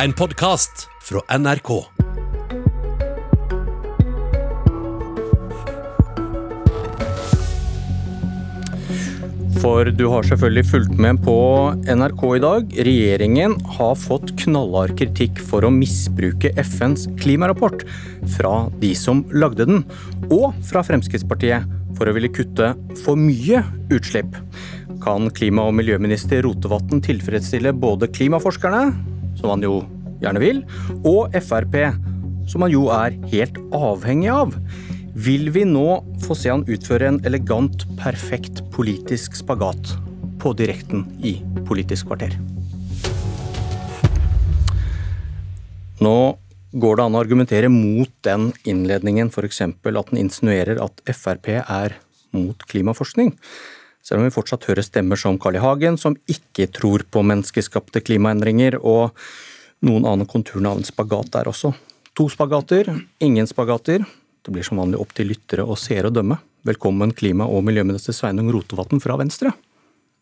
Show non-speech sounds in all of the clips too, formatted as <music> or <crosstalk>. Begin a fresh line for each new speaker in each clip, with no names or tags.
En podkast fra NRK.
For du har selvfølgelig fulgt med på NRK i dag. Regjeringen har fått knallhard kritikk for å misbruke FNs klimarapport fra de som lagde den, og fra Fremskrittspartiet for å ville kutte for mye utslipp. Kan klima- og miljøminister Rotevatn tilfredsstille både klimaforskerne, som han jo gjerne vil, og Frp, som han jo er helt avhengig av? Vil vi nå få se han utføre en elegant, perfekt politisk spagat på direkten i Politisk kvarter? Nå går det an å argumentere mot den innledningen, f.eks. at den insinuerer at Frp er mot klimaforskning. Selv om vi fortsatt hører stemmer som Carl I. Hagen, som ikke tror på menneskeskapte klimaendringer, og noen annen konturen av en spagat der også. To spagater, ingen spagater. Det blir som vanlig opp til lyttere og seere å dømme. Velkommen klima- og miljøminister Sveinung Rotevatn fra Venstre.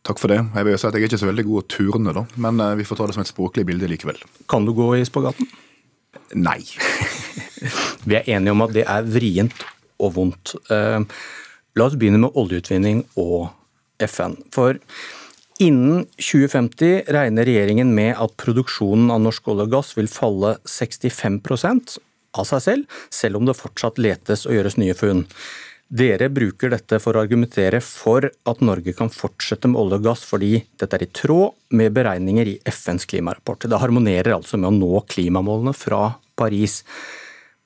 Takk for det. Jeg vil si at jeg er ikke så veldig god å turne, da, men eh, vi får ta det som et språklig bilde likevel.
Kan du gå i spagaten?
Nei. <laughs>
Vi er enige om at det er vrient og vondt. Eh, La oss begynne med oljeutvinning og FN. For innen 2050 regner regjeringen med at produksjonen av norsk olje og gass vil falle 65 av seg selv, selv om det fortsatt letes og gjøres nye funn. Dere bruker dette for å argumentere for at Norge kan fortsette med olje og gass, fordi dette er i tråd med beregninger i FNs klimarapport. Det harmonerer altså med å nå klimamålene fra Paris.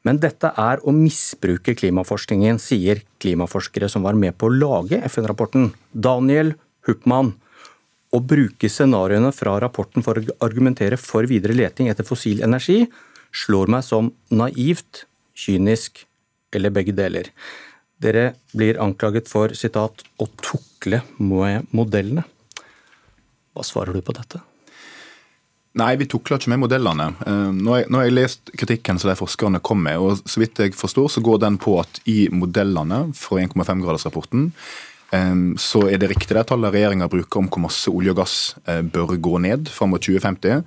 Men dette er å misbruke klimaforskningen, sier klimaforskere som var med på å lage FN-rapporten. Daniel Huppmann. Å bruke scenarioene fra rapporten for å argumentere for videre leting etter fossil energi slår meg som naivt, kynisk eller begge deler. Dere blir anklaget for citat, 'å tukle med modellene'. Hva svarer du på dette?
Nei, vi tukler ikke med modellene. Eh, Nå har jeg, lest kritikken som de forskerne kom med, og så vidt jeg forstår så går den på at i modellene fra 1,5-gradersrapporten så er det riktig det tallet regjeringa bruker om hvor masse olje og gass eh, bør gå ned fram mot 2050.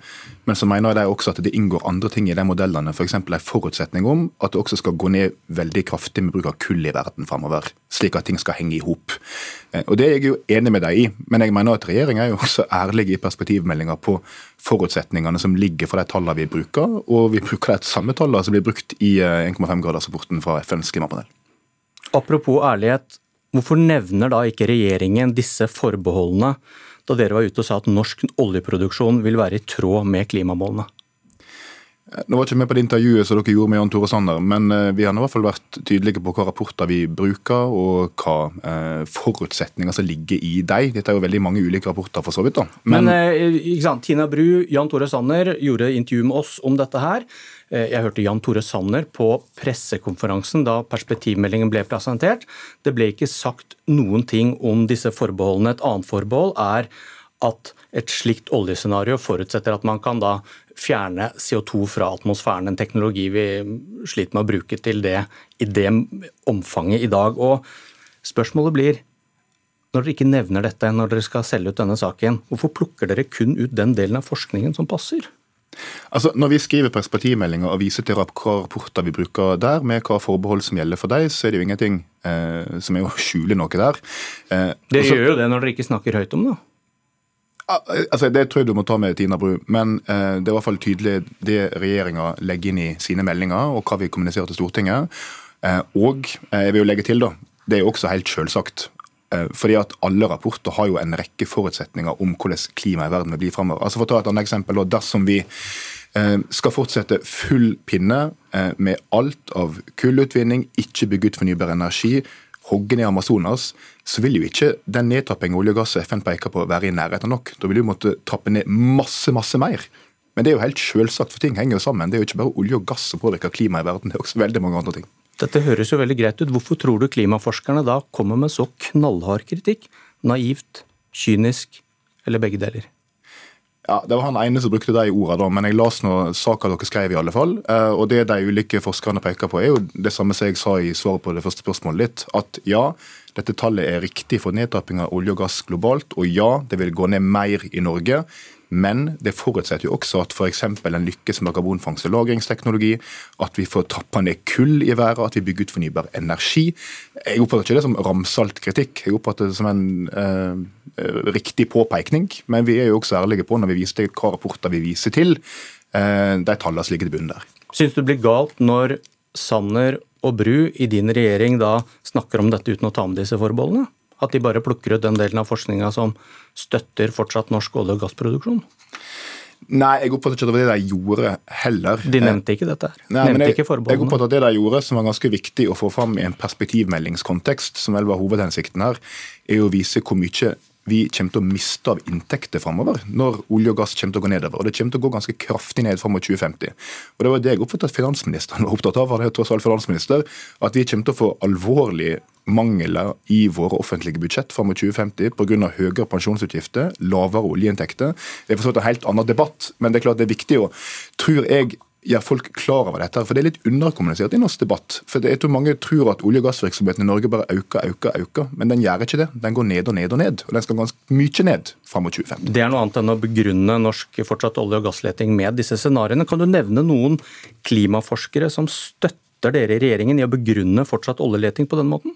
Men så mener de også at det inngår andre ting i de modellene, f.eks. For en forutsetning om at det også skal gå ned veldig kraftig med bruk av kull i verden framover. Slik at ting skal henge i hop. Eh, og Det er jeg jo enig med deg i, men jeg mener at regjeringa er jo også ærlig i perspektivmeldinga på forutsetningene som ligger for de tallene vi bruker, og vi bruker de samme tallene som blir brukt i 1,5-gradersrapporten fra FNs klimapanel.
Apropos ærlighet, Hvorfor nevner da ikke regjeringen disse forbeholdene da dere var ute og sa at norsk oljeproduksjon vil være i tråd med klimamålene?
Nå var jeg ikke med på det intervjuet som dere gjorde med Jan Tore Sanner, men eh, vi har i hvert fall vært tydelige på hva rapporter vi bruker, og hva eh, forutsetninger som ligger i dem. Dette er jo veldig mange ulike rapporter, for så vidt. da.
Men, men eh, Tina Bru, Jan Tore Sanner gjorde intervju med oss om dette her. Eh, jeg hørte Jan Tore Sanner på pressekonferansen da perspektivmeldingen ble presentert. Det ble ikke sagt noen ting om disse forbeholdene. Et annet forbehold er at et slikt oljescenario forutsetter at man kan da fjerne CO2 fra atmosfæren, en teknologi vi sliter med å bruke til det i det omfanget i dag. Og spørsmålet blir, når dere ikke nevner dette når dere skal selge ut denne saken, hvorfor plukker dere kun ut den delen av forskningen som passer?
Altså, Når vi skriver perspektivmeldinger og viser til rapporter vi bruker der, med hva forbehold som gjelder for deg, så er det jo ingenting eh, som er å skjule noe der.
Eh, dere også, gjør jo det når dere ikke snakker høyt om det.
Altså, Det tror jeg du må ta med Tina Bru, men eh, det er i hvert fall tydelig det regjeringa legger inn i sine meldinger, og hva vi kommuniserer til Stortinget. Eh, og eh, jeg vil jo legge til, da, det er jo også helt selvsagt. Eh, fordi at Alle rapporter har jo en rekke forutsetninger om hvordan klimaet i verden vil bli framover. Altså for å ta et annet eksempel, Dersom vi eh, skal fortsette full pinne eh, med alt av kullutvinning, ikke bygge ut fornybar energi, hogge ned Amazonas, så vil jo ikke den nedtrappingen olje og gass FN peker på, være i nærheten nok. Da vil du måtte trappe ned masse, masse mer. Men det er jo helt selvsagt, for ting henger jo sammen. Det er jo ikke bare olje og gass som påvirker klimaet i verden, det er også veldig mange andre ting.
Dette høres jo veldig greit ut. Hvorfor tror du klimaforskerne da kommer med så knallhard kritikk? Naivt, kynisk eller begge deler?
Ja, Det var han ene som brukte de ordene, men jeg las nå saka dere skrev, i alle fall. Eh, og det de ulike forskerne peker på, er jo det samme som jeg sa i svaret på det første spørsmålet litt. At ja, dette tallet er riktig for nedtrapping av olje og gass globalt, og ja, det vil gå ned mer i Norge Men det forutsetter jo også at f.eks. en lykkes med karbonfangst- og lagringsteknologi, at vi får tappa ned kull i været, at vi bygger ut fornybar energi. Jeg oppfatter ikke det som ramsalt kritikk, jeg oppfatter det som en eh, riktig påpekning. Men vi er jo også ærlige på når vi viser til hva rapporter vi viser til, eh, de tallene som ligger til bunnen der.
Syns du det blir galt når Sanner og Bru i din regjering da snakker om dette uten å ta med disse forbeholdene? At de bare plukker ut den delen av forskninga som støtter fortsatt norsk olje- og gassproduksjon?
Nei, jeg oppfattet ikke at det var det de gjorde heller.
De nevnte ikke dette her.
Nei,
nevnte
jeg,
ikke
jeg oppfattet at det de gjorde, som var ganske viktig å få fram i en perspektivmeldingskontekst, som vel var hovedhensikten her, er å vise hvor mye vi kommer til å miste av inntekter framover når olje og gass kommer til å gå nedover. Og det kommer til å gå ganske kraftig ned fram mot 2050. Og Det var det jeg oppfattet at finansministeren var opptatt av, det er tross alt finansminister, at vi kommer til å få alvorlige mangler i våre offentlige budsjett fram mot 2050 pga. høyere pensjonsutgifter, lavere oljeinntekter. Det er for så vidt en helt annen debatt, men det er klart det er viktig å, tror jeg, gjøre folk klar over dette. For det er litt underkommunisert i norsk debatt. For jeg tror Mange tror at olje- og gassvirksomheten i Norge bare øker, øker, øker. Men den gjør ikke det. Den går ned og ned og ned. Og den skal ganske mye ned fram mot 2050.
Det er noe annet enn å begrunne norsk fortsatt olje- og gassleting med disse scenarioene. Kan du nevne noen klimaforskere som støtter dere i regjeringen i å begrunne fortsatt oljeleting på den måten?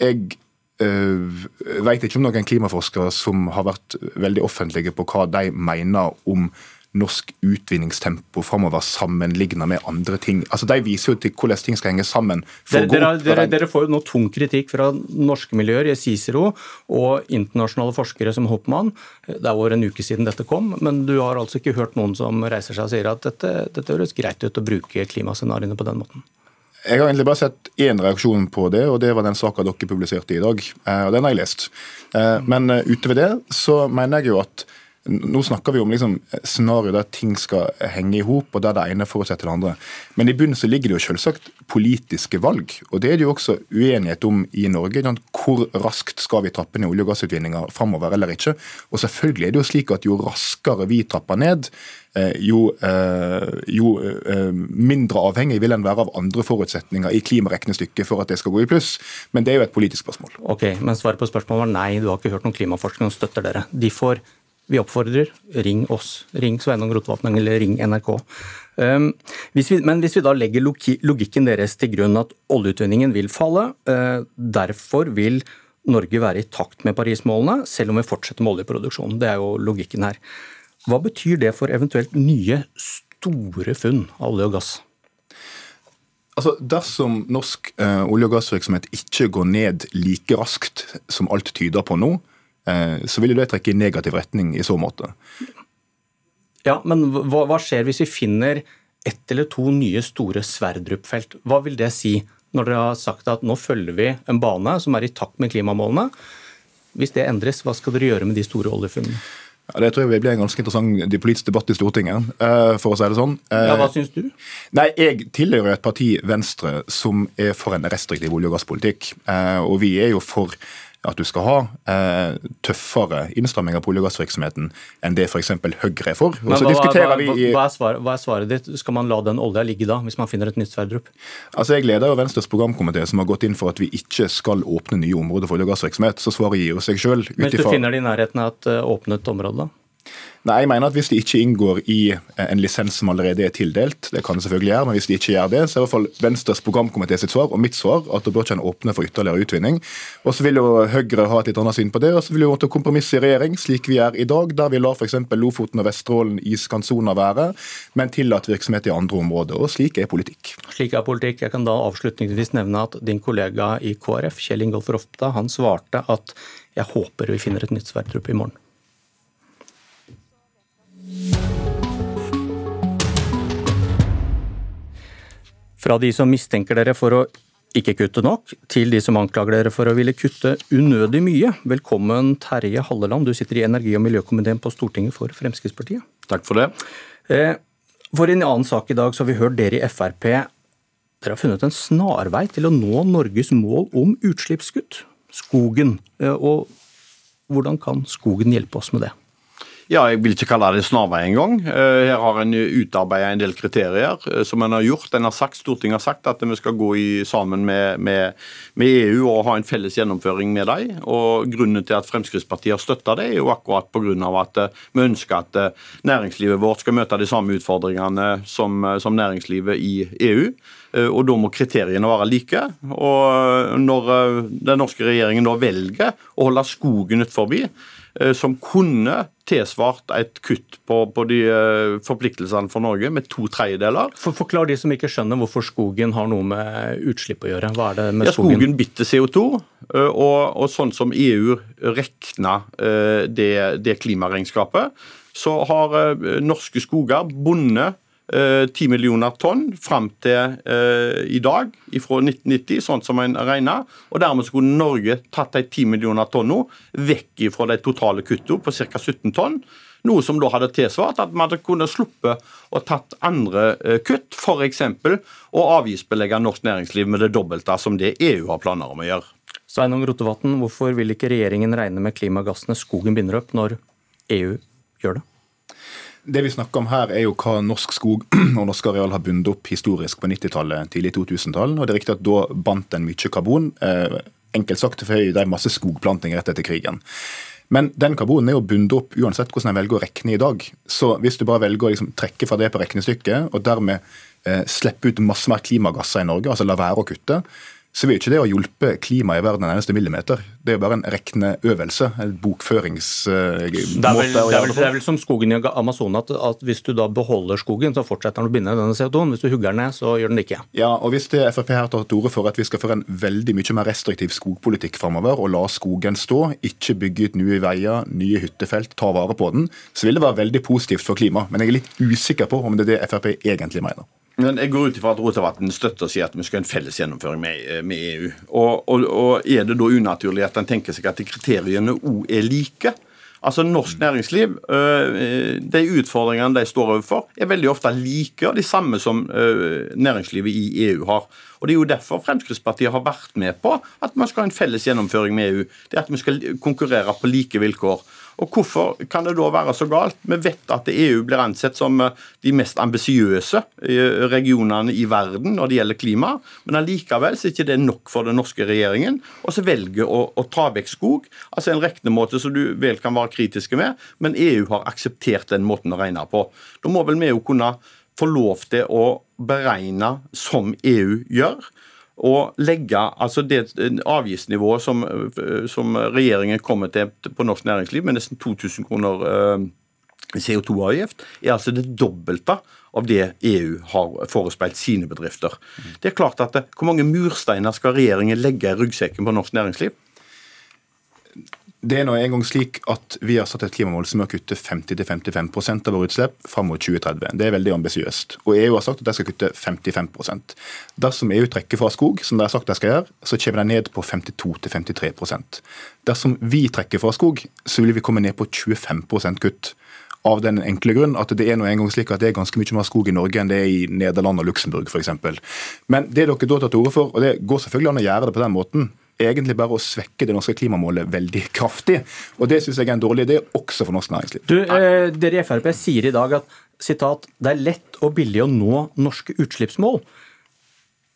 Jeg øh, vet ikke om noen klimaforskere som har vært veldig offentlige på hva de mener om norsk utvinningstempo framover sammenligna med andre ting. Altså, De viser jo til hvordan ting skal henge sammen.
Dere, dere, dere, dere, får jo nå tung kritikk fra norske miljøer i Cicero og internasjonale forskere som Hoppmann. Det er over en uke siden dette kom, men du har altså ikke hørt noen som reiser seg og sier at dette, dette høres greit ut å bruke klimascenarioene på den måten?
Jeg har egentlig bare sett én reaksjon på det, og det var den saka dere publiserte i dag. Eh, og Den har jeg lest. Eh, men eh, utover det så mener jeg jo at nå snakker vi om liksom scenario der ting skal henge i hop, og der det ene forutsetter det andre. Men i bunnen så ligger det jo selvsagt politiske valg. Og det er det jo også uenighet om i Norge. Hvor raskt skal vi trappe ned olje- og gassutvinninga framover eller ikke? Og selvfølgelig er det jo slik at jo raskere vi trapper ned, eh, jo, eh, jo eh, mindre avhengig vil en være av andre forutsetninger i klimaregnestykket for at det skal gå i pluss. Men det er jo et politisk spørsmål.
Ok, Men svaret på spørsmålet var nei, du har ikke hørt noen klimaforskning som støtter dere. De får vi oppfordrer, ring oss. Ring Sveinung Rotevatn eller ring NRK. Um, hvis vi, men hvis vi da legger logikken deres til grunn at oljeutvinningen vil falle, uh, derfor vil Norge være i takt med Paris-målene, selv om vi fortsetter med oljeproduksjonen. Det er jo logikken her. Hva betyr det for eventuelt nye, store funn av olje og gass?
Altså, Dersom norsk uh, olje- og gassvirksomhet ikke går ned like raskt som alt tyder på nå, Eh, så vil det trekke i negativ retning i så måte.
Ja, men hva, hva skjer hvis vi finner ett eller to nye store Sverdrup-felt? Hva vil det si når dere har sagt at nå følger vi en bane som er i takt med klimamålene? Hvis det endres, hva skal dere gjøre med de store oljefunnene?
Ja, Det tror jeg vil bli en ganske interessant politisk debatt i Stortinget. Eh, for å si det sånn.
Ja, Hva syns du?
Nei, Jeg tilhører et parti, Venstre, som er for en restriktiv olje- og gasspolitikk. Og vi er jo for at du skal ha eh, tøffere innstramminger på olje- og gassvirksomheten enn det f.eks. Høyre er for.
Hva, hva, hva, hva, er svaret, hva, er svaret, ditt? Skal man la den olja ligge da, hvis man finner et nytt Sverdrup?
Altså, Jeg leder jo Venstres programkomité, som har gått inn for at vi ikke skal åpne nye områder for olje- og gassvirksomhet. Så svaret gir jo seg sjøl.
Hvis du finner det i nærheten av et uh, åpnet område, da?
Nei, jeg mener at Hvis det ikke inngår i eh, en lisens som allerede er tildelt, det kan det selvfølgelig gjøre, men hvis det ikke gjør det, så er i hvert fall Venstres programkomité sitt svar og mitt svar at det bør ikke en åpne for ytterligere utvinning. Og Så vil jo Høyre ha et litt annet syn på det, og så vil vi måtte kompromisse i regjering, slik vi er i dag, der vi lar f.eks. Lofoten og Vesterålen iskantsoner være, men tillater virksomhet i andre områder. og Slik er politikk.
Slik er politikk. Jeg kan da avslutningsvis nevne at din kollega i KrF, Kjell Ingolf Ropstad, han svarte at jeg håper vi finner et nytt Sverdrup i morgen. Fra de som mistenker dere for å ikke kutte nok, til de som anklager dere for å ville kutte unødig mye. Velkommen Terje Halleland, du sitter i energi- og miljøkomiteen på Stortinget for Fremskrittspartiet.
Takk for det.
Eh, for en annen sak i dag så har vi hørt dere i Frp dere har funnet en snarvei til å nå Norges mål om utslippskutt. Skogen. Eh, og hvordan kan skogen hjelpe oss med det?
Ja, jeg vil ikke kalle det snarvei engang. Eh, her har en utarbeidet en del kriterier eh, som en har gjort. En har sagt, Stortinget har sagt at vi skal gå i, sammen med, med, med, EU og ha en felles gjennomføring med dem. Og Grunnen til at Fremskrittspartiet har støtta det, er jo akkurat pga. at eh, vi ønsker at næringslivet vårt skal møte de samme utfordringene som, som næringslivet i EU. Og da må kriteriene være like. Og når den norske regjeringen da velger å holde skogen utenfor, Eh, som kunne tilsvart et kutt på, på, de eh, forpliktelsene for Norge med to tredjedeler.
For, forklar de som ikke skjønner hvorfor skogen har noe med utslipp å gjøre. Hva er det med
ja, skogen? Skogen bitter CO2, eh, og, og, sånn som EU regna det, det klimaregnskapet, så har norske skoger bundet 10 eh, millioner tonn fram til uh, i dag, fra 1990, sånn som en regna. Og dermed skulle Norge tatt de 10 millioner tonnene vekk fra de totale kuttene på ca. 17 tonn. Noe som da hadde tilsvart at man hadde kunnet sluppe å tatt andre uh, kutt, f.eks. å avgiftsbelegge norsk næringsliv med det dobbelte som det EU har planer om å gjøre.
Sveinung Rotevatn, hvorfor vil ikke regjeringen regne med klimagassene skogen binder opp, når EU gjør det?
Det vi snakker om her, er jo hva norsk skog <clears throat> og norsk areal har bundet opp historisk på 90-tallet, tidlig 2000-tall. Og det er riktig at da bandt en mye karbon. Eh, enkelt sagt fordi det er masse skogplanting rett etter krigen. Men den karbonen er jo bundet opp uansett hvordan en velger å rekne i dag. Så hvis du bare velger å liksom trekke fra det på regnestykket, og dermed eh, slippe ut masse mer klimagasser i Norge, altså la være å kutte, så vil ikke det å hjelpe klimaet i verden en eneste millimeter. Det er jo bare en regneøvelse. En bokføringsmåte.
Det, det, det, er vel som skogen i Amazonas, at, at, hvis du da beholder skogen, så fortsetter den å binde denne CO2-en. Hvis du hugger den ned, så gjør den det ikke.
Ja, og hvis det Frp her tar til orde for at vi skal føre en veldig mye mer restriktiv skogpolitikk framover, og la skogen stå, ikke bygge ut nye veier, nye hyttefelt, ta vare på den, så vil det være veldig positivt for klimaet. Men jeg er litt usikker på om det er det Frp egentlig mener.
Men Jeg går ut ifra at Rotevatn støtter og sier at vi skal ha en felles gjennomføring med, eh, med EU. Og, og, og, Er det da unaturlig at en tenker seg at kriteriene òg er like? Altså Norsk næringsliv, øh, de utfordringene de står overfor, er veldig ofte like og de samme som øh, næringslivet i EU har. Og Det er jo derfor Fremskrittspartiet har vært med på at man skal ha en felles gjennomføring med EU. Det er At vi skal konkurrere på like vilkår. Og Hvorfor kan det da være så galt? Vi vet at EU blir ansett som eh, de mest ambisiøse eh, regionene i verden når det gjelder klima, men allikevel så er ikke det nok for den norske regjeringen. Og så velger å, å ta vekk skog, altså en regnemåte som du vel kan være kritiske med, men EU har akseptert den måten å regne på. Da må vel vi jo kunne få lov til å beregne som EU gjør å legge altså det avgiftsnivået som, som, regjeringen kommer til på norsk næringsliv, med nesten 2000 kroner eh, CO2-avgift, er altså det dobbelte av det EU har forespeilt sine bedrifter. Det er klart at Hvor mange mursteiner skal regjeringen legge i ryggsekken på norsk næringsliv?
Det er nå engang slik at Vi har satt et klimamål som er å kutte 50-55 av våre utslipp fram mot 2030. Det er veldig ambisiøst. Og EU har sagt at de skal kutte 55% Dersom EU trekker fra skog, som de har sagt de skal gjøre, så kommer de ned på 52-53% Dersom vi trekker fra skog, så vil vi komme ned på 25% kutt. Av den enkle grunn at det er nå engang slik at det er ganske mye mer skog i Norge enn det er i Nederland og Luxembourg f.eks. Men det dere da tar til orde for, og det går selvfølgelig an å gjøre det på den måten, egentlig bare å svekke det norske klimamålet veldig kraftig. Og Det syns jeg er en dårlig idé, også for norsk næringsliv.
Du, eh, Dere i Frp sier i dag at sitat, det er lett og billig å nå norske utslippsmål.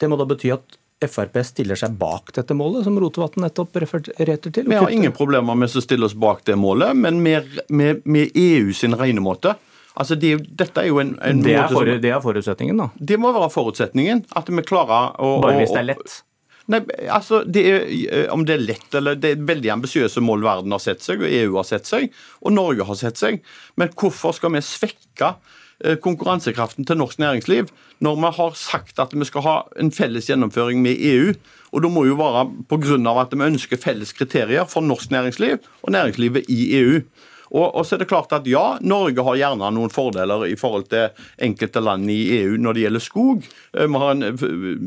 Det må da bety at Frp stiller seg bak dette målet, som Rotevatn nettopp refererte til?
Vi har ingen problemer med å stille oss bak det målet, men med, med, med EU sin regnemåte. Altså det, dette er jo en, en
det, er for, som, det er forutsetningen, da?
Det må være forutsetningen. At vi klarer å
Bare hvis det er lett?
Nei, altså, det er, eh, Om det er lett eller Det er veldig ambisiøse mål verden har sett seg, og EU har sett seg, og Norge har sett seg. Men hvorfor skal vi svekke eh, konkurransekraften til norsk næringsliv når vi har sagt at vi skal ha en felles gjennomføring med EU? Og det må jo være pga. at vi ønsker felles kriterier for norsk næringsliv og næringslivet i EU. Og, og, så er det klart at ja, Norge har gjerne noen fordeler i forhold til enkelte land i EU når det gjelder skog. Eh, vi har en eh,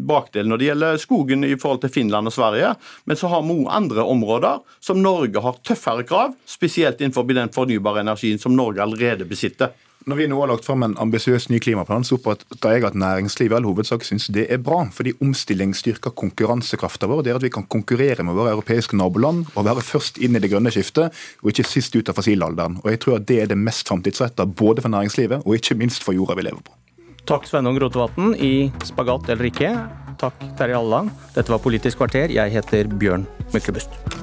bakdel når det gjelder skogen i forhold til Finland og Sverige. Men så har vi òg andre områder som Norge har tøffere krav, spesielt innenfor den fornybare energien som Norge allerede besitter.
Når vi nå har lagt fram en ambisiøs ny klimaplan, så oppfatter jeg at næringslivet i all hovedsak syns det er bra. Fordi omstilling styrker konkurransekrafta vår. Det er at vi kan konkurrere med våre europeiske naboland og være først inn i det grønne skiftet, og ikke sist ut av fossilalderen. Og jeg tror at det er det mest framtidsretta både for næringslivet og ikke minst for jorda vi lever på.
Takk Sveinung Rotevatn i Spagat eller ikke. Takk Terje Halleland. Dette var Politisk kvarter. Jeg heter Bjørn Myklebust.